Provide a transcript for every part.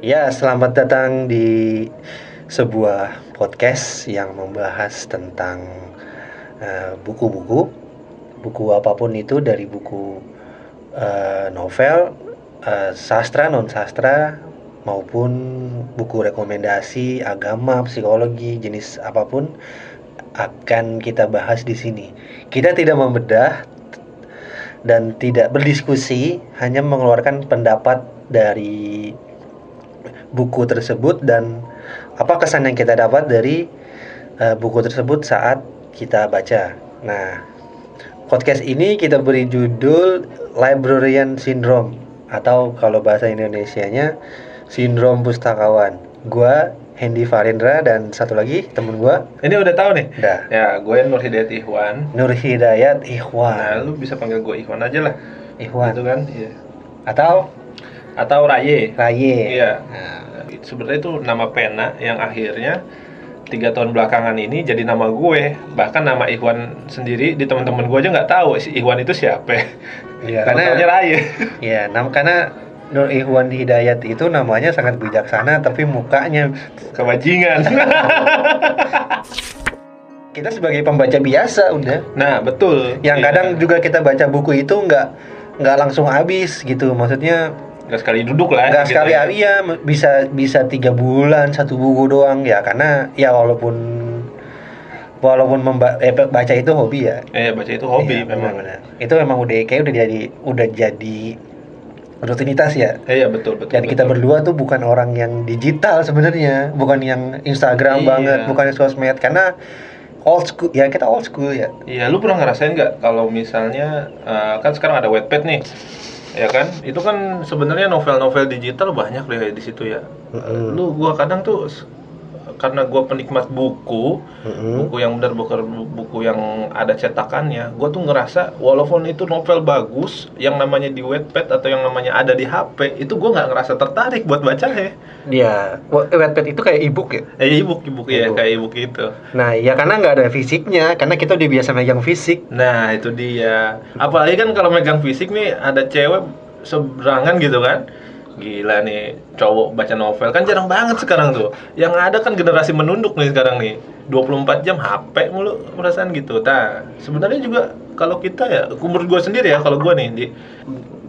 Ya, selamat datang di sebuah podcast yang membahas tentang eh, buku-buku, buku apa pun itu dari buku eh, novel, eh, sastra, non sastra, maupun buku rekomendasi agama, psikologi, jenis apa pun akan kita bahas di sini. Kita tidak membedah dan tidak berdiskusi, hanya mengeluarkan pendapat dari buku tersebut dan apa kesan yang kita dapat dari uh, buku tersebut saat kita baca. Nah, podcast ini kita beri judul Librarian Syndrome atau kalau bahasa Indonesianya Sindrom Pustakawan. Gua Hendy Farindra dan satu lagi temen gua Ini udah tahu nih? Udah. Ya, gue Nur Hidayat Ikhwan. Nur Hidayat Nah, Ikhwan. lu bisa panggil gue Ikhwan aja lah. Ikhwan Gitu kan? Iya. atau Atau Raye. Raye. Iya. Nah, Sebenarnya itu nama pena yang akhirnya tiga tahun belakangan ini jadi nama gue. Bahkan nama Ikhwan sendiri di teman-teman gue aja nggak tahu si Ikhwan itu siapa. Iya, Karena karena Raye. ya nam karena Nur Ikhwan Hidayat itu namanya sangat bijaksana tapi mukanya Kebajingan. kita sebagai pembaca biasa udah nah, betul. yang Iya. kadang juga kita baca buku itu nggak nggak langsung habis gitu maksudnya nggak sekali duduk lah. nggak gitu sekali ya. iya bisa bisa tiga bulan satu buku doang ya karena ya walaupun walaupun memba eh, baca itu hobi ya Eh, baca itu hobi Iya, memang. benar-benar. itu emang udah kayak udah jadi udah jadi rutinitas ya Eh, iya betul betul. dan kita berdua tuh bukan orang yang digital sebenarnya bukan yang Instagram Iya. banget bukan yang sosmed karena old school ya kita old school ya Iya, lu pernah ngerasain nggak kalau misalnya eh, kan sekarang ada Wattpad nih, ya kan? Itu kan sebenarnya novel-novel digital banyak loh ya di situ ya. Lu gua kadang tuh karena gua penikmat buku, Mm-mm. buku yang benar buku buku yang ada cetakannya, gua tuh ngerasa walaupun itu novel bagus, yang namanya di Wattpad atau yang namanya ada di HP, itu gua nggak ngerasa tertarik buat baca ya. ya Wa- Wattpad itu kayak ebook ya Eh, ebook, ebook ya, Ebook. kayak ebook itu. nah ya karena nggak ada fisiknya karena kita udah biasa megang fisik Nah itu dia. Apalagi kan kalau megang fisik nih ada cewek seberangan gitu kan. Gila nih cowok baca novel kan jarang banget sekarang tuh. Yang ada kan generasi menunduk nih sekarang nih. 24 jam HP mulu perasaan gitu. Nah sebenarnya juga kalau kita ya umur gue sendiri ya kalau gue nih di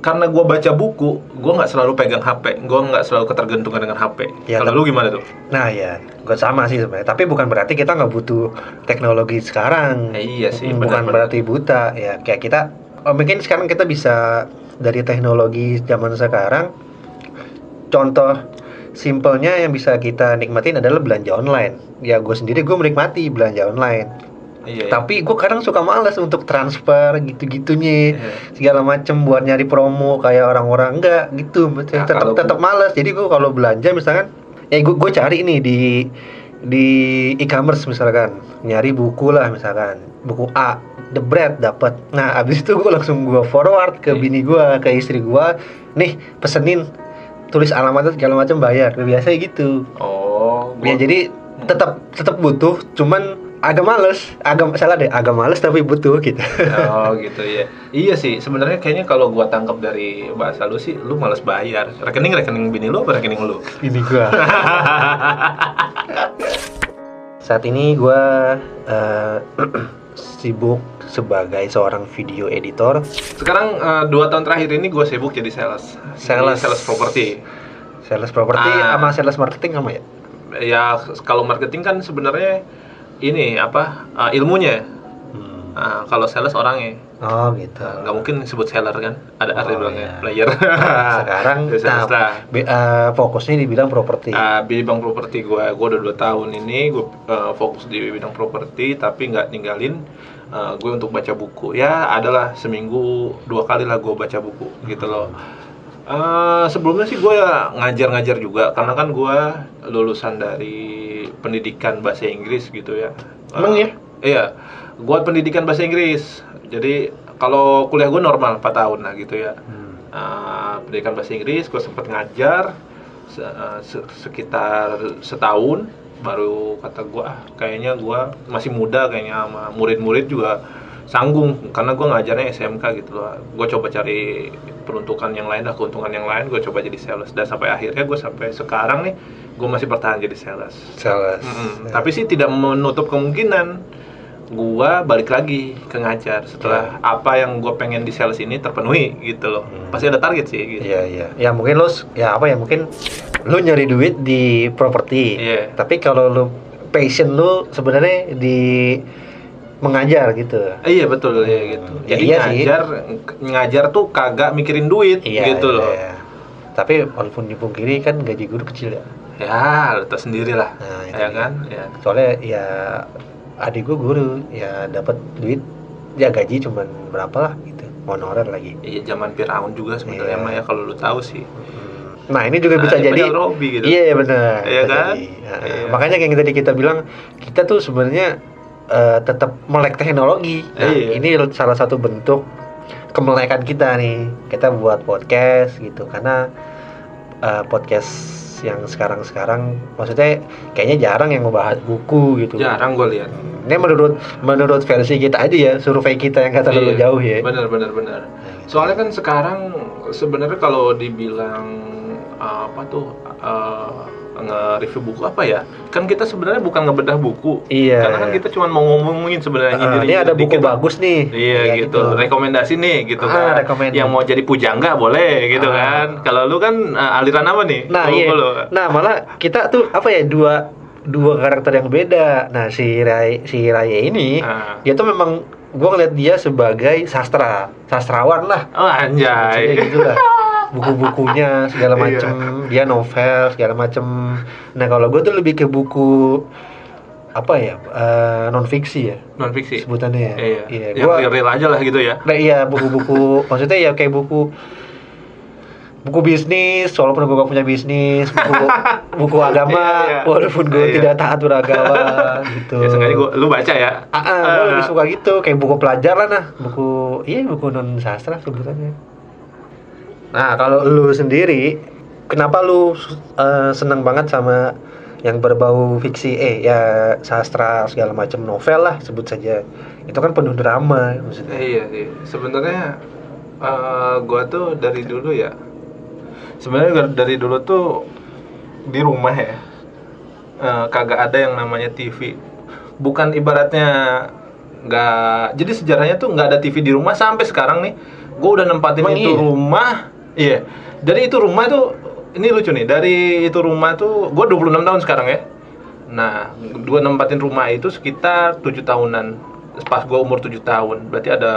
karena gue baca buku, gue nggak selalu pegang HP, gue nggak selalu ketergantungan dengan HP. Ya, kalau lu gimana tuh? nah ya gue sama sih sebenarnya tapi bukan berarti kita nggak butuh teknologi sekarang Eh, iya sih, bukan benar-benar. berarti buta ya kayak kita oh, mungkin sekarang kita bisa dari teknologi zaman sekarang contoh simpelnya yang bisa kita nikmatin adalah belanja online. Ya gue sendiri gue menikmati belanja online. Iya. tapi gue kadang suka males untuk transfer gitu-gitunya. Iya. segala macem buat nyari promo kayak orang-orang. Enggak gitu. Nah, tetap tetap males. Jadi gue kalau belanja misalkan ya gue gue cari nih di di e-commerce misalkan. Nyari buku lah misalkan. Buku A The Bread dapat nah abis itu gue langsung gue forward ke Iya. bini gue ke istri gue nih pesenin tulis alamatnya segala macam bayar biasa gitu Oh. ya jadi tetap tetap butuh cuman agak males agak salah deh agak males tapi butuh gitu Oh gitu ya. Iya sih, sebenarnya kayaknya kalau gua tangkap dari bahasa lu sih, lu males bayar. Rekening rekening bini lu apa rekening lu? ini gua saat ini gua eh, sibuk sebagai seorang video editor Sekarang eh, dua tahun terakhir ini gua sibuk jadi sales. Sales. Jadi sales properti. sales properti Ah. sama sales marketing sama ya Ya kalau marketing kan sebenarnya ini apa eh, ilmunya. Hmm. Nah, kalau sales orangnya. Oh gitu Nah, nggak mungkin sebut seller kan? Ada arti Oh, bilangnya iya. player. sekarang Ya, sales nah, be- eh, fokusnya dibilang properti Ah, bidang properti gue, gue udah dua tahun ini gue eh, fokus di bidang properti, tapi nggak ninggalin gue untuk baca buku. Ya adalah seminggu dua kali lah gue baca buku gitu loh. Eh, sebelumnya sih gue ngajar-ngajar juga, karena kan gue lulusan dari pendidikan bahasa Inggris gitu ya. Emang Eh, ya? Iya, gue pendidikan bahasa Inggris. Jadi kalau kuliah gue normal 4 tahun lah gitu ya. Hmm. Uh, pendidikan bahasa Inggris gue sempat ngajar se- uh, se- sekitar setahun baru kata gue ah kayaknya gue masih muda kayaknya sama murid-murid juga sanggung karena gue ngajarnya SMK gitu loh gue coba cari peruntukan yang lain lah keuntungan yang lain gue coba jadi sales dan sampai akhirnya gue sampai sekarang nih gue masih bertahan jadi sales Sales. Mm-mm. tapi sih tidak menutup kemungkinan gua balik lagi ke ngajar setelah apa yang gue pengen di sales ini terpenuhi gitu loh Hmm. pasti ada target sih gitu. Iya iya. Ya mungkin lu ya apa ya mungkin lu nyari duit di properti. Iya. Tapi kalau lu passion lu sebenarnya di mengajar gitu. Iya betul ya gitu. Ya, Jadi iya sih. ngajar ngajar tuh kagak mikirin duit Iya. gitu loh. iya. Tapi walaupun dipungkiri kan gaji guru kecil ya. Ya, lu tau sendiri lah. Nah, ya kan? Ya. Soalnya ya adik gua guru ya dapat duit ya gaji cuman berapa lah gitu honorer lagi. Iya zaman Firaun juga sebenarnya mah ya kalau lu tahu sih. Nah ini juga Nah, bisa jadi Robby gitu. Iya benar. Iya kan? jadi. Nah, Iya. Makanya kayak yang tadi kita bilang kita tuh sebenarnya eh, tetap melek teknologi. Nah, Iya. ini salah satu bentuk kemelekan kita nih. Kita buat podcast gitu karena eh, podcast yang sekarang-sekarang maksudnya kayaknya jarang yang membahas buku gitu. Jarang gue lihat. Ini menurut menurut versi kita aja ya, survei kita yang kata terlalu Iya, jauh ya. Bener bener bener. Nah, gitu. Soalnya kan sekarang sebenarnya kalau dibilang uh, apa tuh uh, nge-review buku apa ya? Kan kita sebenarnya bukan ngebedah buku. Iya. Karena kan kita cuma mau ngomongin sebenarnya nyindir- ini ada buku dikit. bagus nih. Iya Ya, gitu. rekomendasi nih gitu Ah, kan. rekomend. Yang mau jadi pujangga boleh gitu Ah. kan. Kalau lu kan uh, aliran apa nih? Nah, Buku iya. lu. Nah, malah kita tuh apa ya dua dua karakter yang beda. Nah, si Ray si Raya ini Ah. dia tuh memang gua ngeliat dia sebagai sastra, sastrawan lah. Oh anjay. Maksudnya gitu lah. Buku-bukunya segala Iya. macem, dia novel segala macem. Nah, kalau gue tuh lebih ke buku apa ya non fiksi ya Non fiksi. sebutannya ya. Iya. Iya, Yang gua- real aja lah gitu ya. Nah, iya buku-buku maksudnya ya kayak buku buku bisnis walaupun gue gak punya bisnis buku buku agama Iya, iya. walaupun gue Iya. tidak taat beragama gitu Ya sengaja gua lu baca ya. ah, ah, gue lebih suka gitu kayak buku pelajaran lah buku iya buku non sastra sebutannya nah kalau lu sendiri kenapa lu eh, senang banget sama yang berbau fiksi eh ya sastra segala macam novel lah sebut saja itu kan penuh drama maksudnya Iya sih. Sebenarnya eh, gua tuh dari dulu ya. Sebenarnya dari dulu tuh di rumah ya. eh, kagak ada yang namanya TV. Bukan ibaratnya nggak. Jadi sejarahnya tuh nggak ada TV di rumah sampai sekarang nih. Gue udah nempatin Emang itu iya? rumah. Iya. Dari itu rumah tuh ini lucu nih. Dari itu rumah tuh gue 26 tahun sekarang ya. Nah, gue nempatin rumah itu sekitar tujuh tahunan. Pas gue umur 7 tahun, berarti ada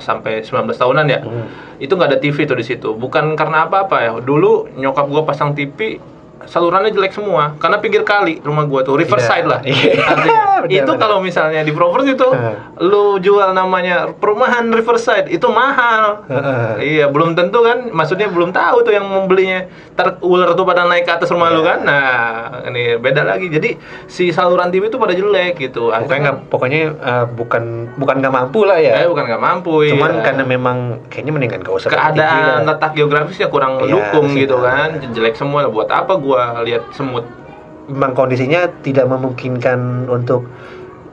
sampai 19 tahunan ya. Hmm. Itu nggak ada TV tuh di situ. Bukan karena apa-apa ya. Dulu nyokap gue pasang TV, salurannya jelek semua. Karena pinggir kali rumah gue tuh, riverside Iya. lah. Iya. Artinya, Benar, itu kalau misalnya di properti tuh, Heeh. lu jual namanya perumahan riverside, itu mahal. Iya, belum tentu kan. Maksudnya belum tahu tuh yang membelinya. Ular tuh pada naik ke atas rumah lu Iya. kan. Nah, ini beda lagi. Jadi si saluran TV itu pada jelek gitu. pokoknya Akhirnya nggak pokoknya eh, bukan bukan nggak mampu lah ya Eh, bukan nggak mampu cuman iya. karena memang kayaknya mendingan gak usah keadaan letak geografisnya kurang Iya, mendukung sih, gitu kan jelek semua buat apa gua lihat semut. Memang kondisinya tidak memungkinkan untuk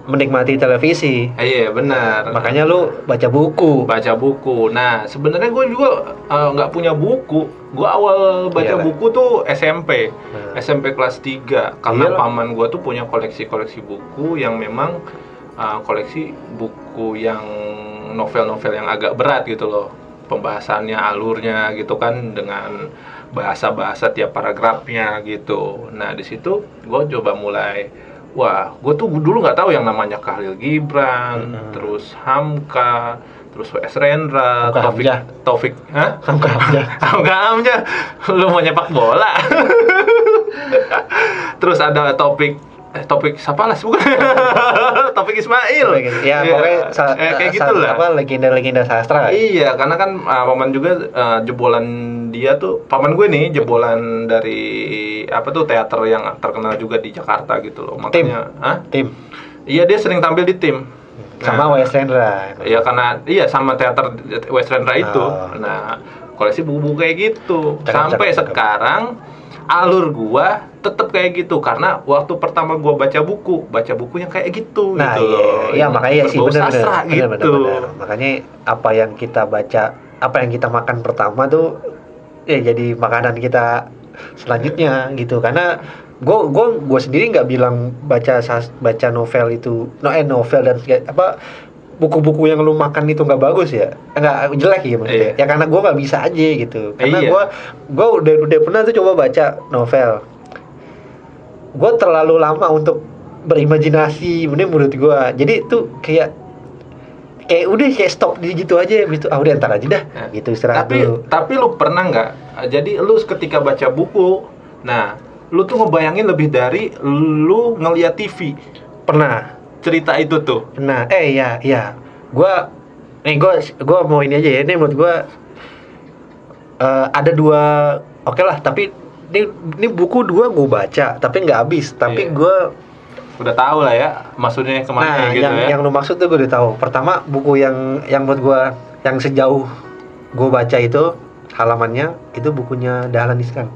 menikmati televisi. Eh, iya benar. Makanya lu baca buku. Baca buku. Nah sebenarnya gue juga eh, nggak punya buku. Gue awal baca Iyalah. buku tuh SMP Nah. SMP kelas 3 karena Iyalah. paman gue tuh punya koleksi-koleksi buku yang memang eh, koleksi buku yang novel-novel yang agak berat gitu loh pembahasannya alurnya gitu kan dengan bahasa-bahasa tiap paragrafnya gitu nah di situ gue coba mulai wah gue tuh dulu nggak tahu yang namanya Khalil Gibran Mm-mm. terus Hamka terus W.S. Rendra Hamka Taufik. Taufik Hah? Hamka Hamzah. Hamka Hamzah lu mau nyepak bola terus ada topik eh, topik siapa lah bukan topik Ismail ya Iya. pokoknya sa- Eh, kayak gitu lah apa legenda-legenda sastra Iya, karena kan uh, paman juga uh, jebolan dia tuh paman gue nih jebolan dari apa tuh teater yang terkenal juga di Jakarta gitu loh. Tim. Makanya, Hah? tim Iya dia sering tampil di tim. sama Nah, W.S. Rendra Iya karena iya sama teater West Rendra itu. Oh. Nah, koleksi buku-buku kayak gitu. Cakep, Sampai cakep, cakep. Alur gua tetap kayak gitu karena waktu pertama gua baca buku baca buku yang kayak gitu Nah, gitu iya, loh. iya makanya iya sih benar benar gitu. Makanya apa yang kita baca, apa yang kita makan pertama tuh ya jadi makanan kita selanjutnya gitu. Karena gue gue gue sendiri nggak bilang baca baca novel itu no eh novel dan apa buku-buku yang lu makan itu nggak bagus ya? Nggak jelek ya maksudnya? Iya. ya karena gue nggak bisa aja gitu. Karena Iya. gue gue udah udah pernah tuh coba baca novel. Gue terlalu lama untuk berimajinasi bener menurut gue jadi tuh kayak kayak udah kayak stop di gitu aja. Gitu ah udah ntar aja dah. Nah, gitu istirahat tapi dulu. tapi lu pernah nggak? Jadi lu ketika baca buku nah lu tuh ngebayangin lebih dari lu ngeliat TV pernah cerita itu tuh. Pernah eh iya iya. Gue nih gue gue mau ini aja ya. Ini menurut gue eh, ada dua oke lah tapi ini ini buku dua gue baca tapi nggak habis. Tapi Iya. gue udah tahu lah ya maksudnya nah ke mana gitu yang ya. yang lu maksud tuh gue udah tahu. Pertama buku yang yang menurut gue yang sejauh gue baca itu halamannya itu bukunya Dahlan Iskan.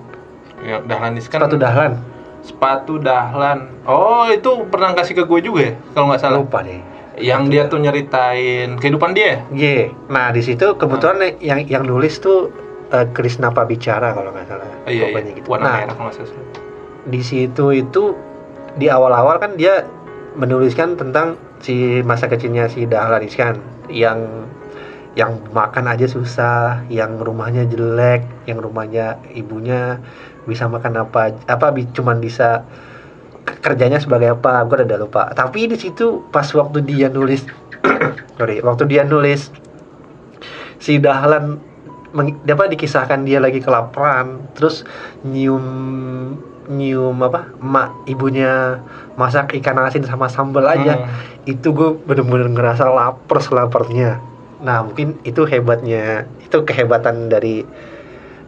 Ya Dahlan Iskan. Sepatu Dahlan sepatu Dahlan. Oh itu pernah kasih ke gue juga ya kalau nggak salah? Lupa deh. Yang dia tuh nyeritain kehidupan dia? Iya, nah di situ kebetulan yang yang nulis tuh eh, Krisna Pabicara kalau nggak salah. Oh, iya, iya. gitu. warna Nah, merah kalau nggak salah. di situ itu di awal-awal kan dia menuliskan tentang si masa kecilnya si Dahlan Iskan yang yang makan aja susah, yang rumahnya jelek, yang rumahnya ibunya bisa makan apa apa bi- cuman bisa kerjanya sebagai apa, gue udah lupa. Tapi di situ pas waktu dia nulis, sorry, waktu dia nulis si Dahlan meng, apa dikisahkan dia lagi kelaparan, terus nyium nyium apa emak ibunya masak ikan asin sama sambal aja Hmm. itu gue bener-bener ngerasa lapar selaparnya nah mungkin itu hebatnya itu kehebatan dari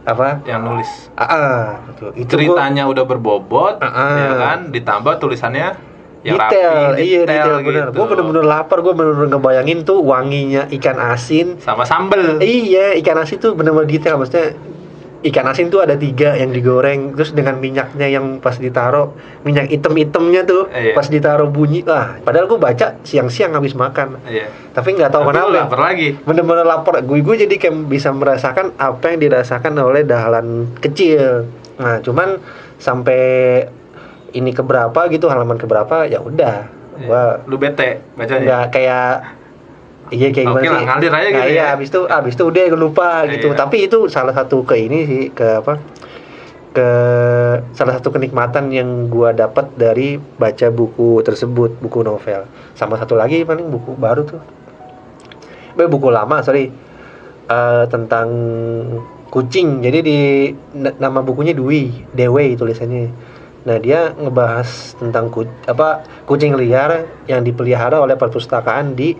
apa? Yang nulis. Ah, ah, betul. itu gua- ceritanya udah berbobot Ah, ah. ya kan? Ditambah tulisannya yang detail, rapi iya detail gitu. bener gue bener-bener lapar. Gue bener-bener ngebayangin tuh wanginya ikan asin. Sama sambel. Iya ikan asin tuh bener-bener detail. Maksudnya ikan asin tuh ada tiga yang digoreng terus dengan minyaknya yang pas ditaro minyak item-itemnya tuh Iya. pas ditaro bunyi. Lah padahal gue baca siang-siang habis makan. Iya. Tapi nggak tahu Tapi kenapa. lapar lagi. Bener-bener lapar. Gue gue jadi kayak bisa merasakan apa yang dirasakan oleh dahlan kecil. Nah cuman sampai ini keberapa gitu halaman keberapa ya udah. Gua lu bete bacanya? nggak kayak iya kayak gimana lah, sih? ngalir aja gitu nah, iya ya. abis itu abis itu udah lupa gitu. Iya. tapi itu salah satu ke ini sih ke apa? Ke salah satu kenikmatan yang gua dapat dari baca buku tersebut buku novel. Sama satu lagi paling buku baru tuh. Eh, buku lama sorry. Eh, tentang kucing. Jadi di na- nama bukunya Dwi Dewe tulisannya. Nah dia ngebahas tentang ku, apa kucing liar yang dipelihara oleh perpustakaan di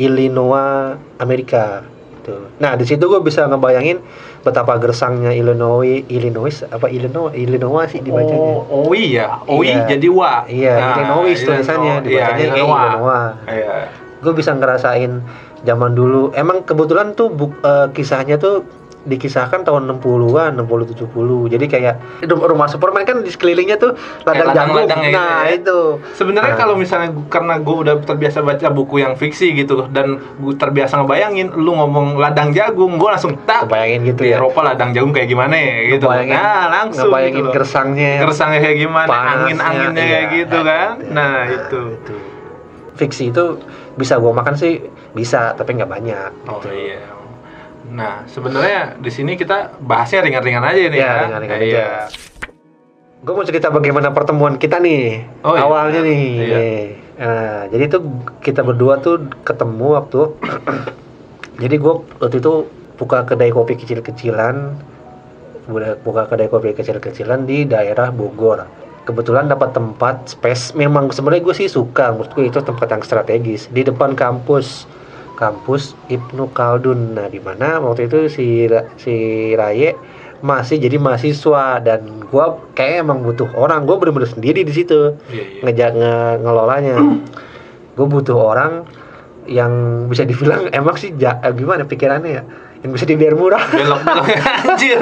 Illinois Amerika. Tuh. nah di situ gue bisa ngebayangin betapa gersangnya Illinois Illinois apa Illinois Illinois sih dibacanya? Oh, oh iya. Oh Iya. jadi wa. Iya, Illinois tulisannya, iya, dibacanya kayak Illinois. iya. Gue bisa ngerasain zaman dulu. Emang kebetulan tuh buk, eh, kisahnya tuh dikisahkan tahun 60-an, 60 70. Jadi kayak rum- rumah Superman kan di sekelilingnya tuh ladang jagung. ladang-ladang ya Nah, gitu ya. itu. Sebenarnya Nah. kalau misalnya gua- karena gue udah terbiasa baca buku yang fiksi gitu dan gue terbiasa ngebayangin lu ngomong ladang jagung, gue langsung tak Kebayangin gitu di ya. Eropa ladang jagung kayak gimana ya gitu. Ngebayangin- nah, langsung ngebayangin gitu loh. gersangnya. Gersangnya kayak gimana, angin-anginnya iya. kayak gitu kan. Iya. Nah, itu. Itu. Fiksi itu bisa gua makan sih bisa, tapi nggak banyak. Oh gitu. iya. Nah, sebenarnya di sini kita bahasnya ringan-ringan aja nih Iya, ya. ringan-ringan Iya. aja. Gue mau cerita bagaimana pertemuan kita nih Oh, iya. awalnya nih. Iya. Nah, jadi tuh kita berdua tuh ketemu waktu. jadi gue waktu itu buka kedai kopi kecil-kecilan, buka kedai kopi kecil-kecilan di daerah Bogor. Kebetulan dapat tempat space. Memang sebenarnya gue sih suka, menurut gue itu tempat yang strategis di depan kampus kampus Ibnu Khaldun. Nah, di mana waktu itu si si Raye masih jadi mahasiswa dan gua kayak emang butuh orang. Gue bener-bener sendiri di situ Iya, iya. ngejak nge- ngelolanya. gue butuh orang yang bisa dibilang emang sih ja- eh, gimana pikirannya ya yang bisa dibayar murah. belok belok anjir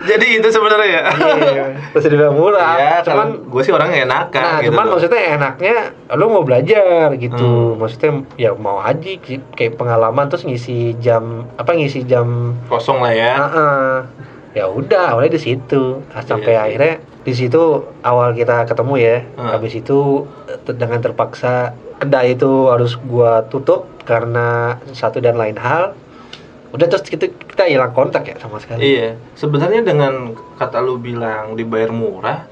jadi itu sebenarnya ya Iya, bisa dibayar murah. ya cuman gue sih orangnya enakan Nah, gitu cuman loh. maksudnya enaknya lo mau belajar gitu. Hmm. Maksudnya ya mau aja ki- kayak pengalaman terus ngisi jam apa ngisi jam kosong lah ya Heeh. Ya udah, awalnya di situ. Nah, sampai Iya sih. akhirnya di situ awal kita ketemu ya. Hmm. Habis itu eh, dengan terpaksa kedai itu harus gua tutup karena satu dan lain hal. Udah terus kita kita hilang kontak ya sama sekali. Iya, sebenarnya dengan kata lu bilang dibayar murah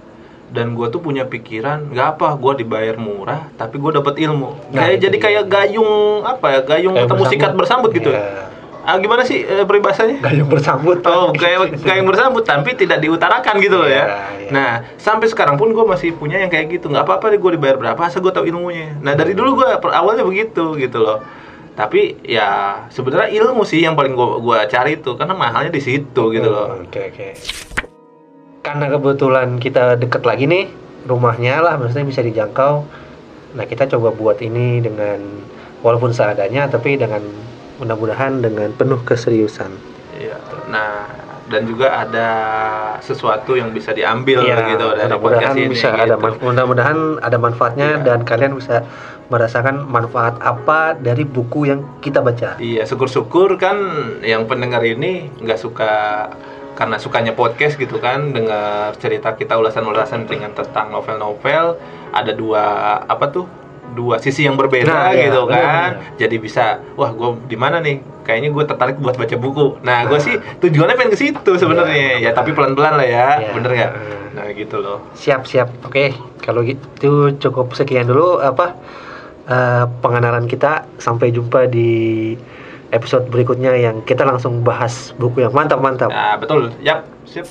dan gue tuh punya pikiran nggak apa gue dibayar murah tapi gue dapat ilmu Nah, kayak jadi kayak gayung apa ya gayung Kayak ketemu sikat bersambut gitu Iya. ah gimana sih eh, peribahasanya Gayung bersambut. Oh, kayak gayung bersambut tapi tidak diutarakan gitu loh ya. Iya, iya. Nah, sampai sekarang pun gue masih punya yang kayak gitu. nggak apa-apa deh gue dibayar berapa, asal gue tahu ilmunya. Nah, dari dulu gue awalnya begitu gitu loh. Tapi ya sebenarnya ilmu sih yang paling gue gua cari tuh karena mahalnya di situ gitu loh. Hmm, Oke oke. Karena kebetulan kita deket lagi nih rumahnya lah, maksudnya bisa dijangkau. Nah kita coba buat ini dengan walaupun seadanya, tapi dengan mudah-mudahan dengan penuh keseriusan. Iya. Nah, dan juga ada sesuatu yang bisa diambil Iya, gitu dari podcast mudah-mudahan ini. bisa gitu. ada mudah-mudahan ada manfaatnya Iya. dan kalian bisa merasakan manfaat apa dari buku yang kita baca. Iya, syukur-syukur kan yang pendengar ini nggak suka karena sukanya podcast gitu kan dengar cerita kita ulasan-ulasan dengan tentang novel-novel ada dua apa tuh dua sisi yang berbeda Nah, iya, gitu kan benar. jadi bisa wah gue di mana nih kayaknya gue tertarik buat baca buku nah gue Nah. sih tujuannya pengen ke situ sebenarnya Iya, ya tapi pelan-pelan lah ya Iya. bener nggak Hmm. nah gitu loh Siap siap. Oke, kalau gitu cukup sekian dulu apa eh, pengenalan kita. Sampai jumpa di episode berikutnya yang kita langsung bahas buku yang mantap-mantap. nah betul yap sip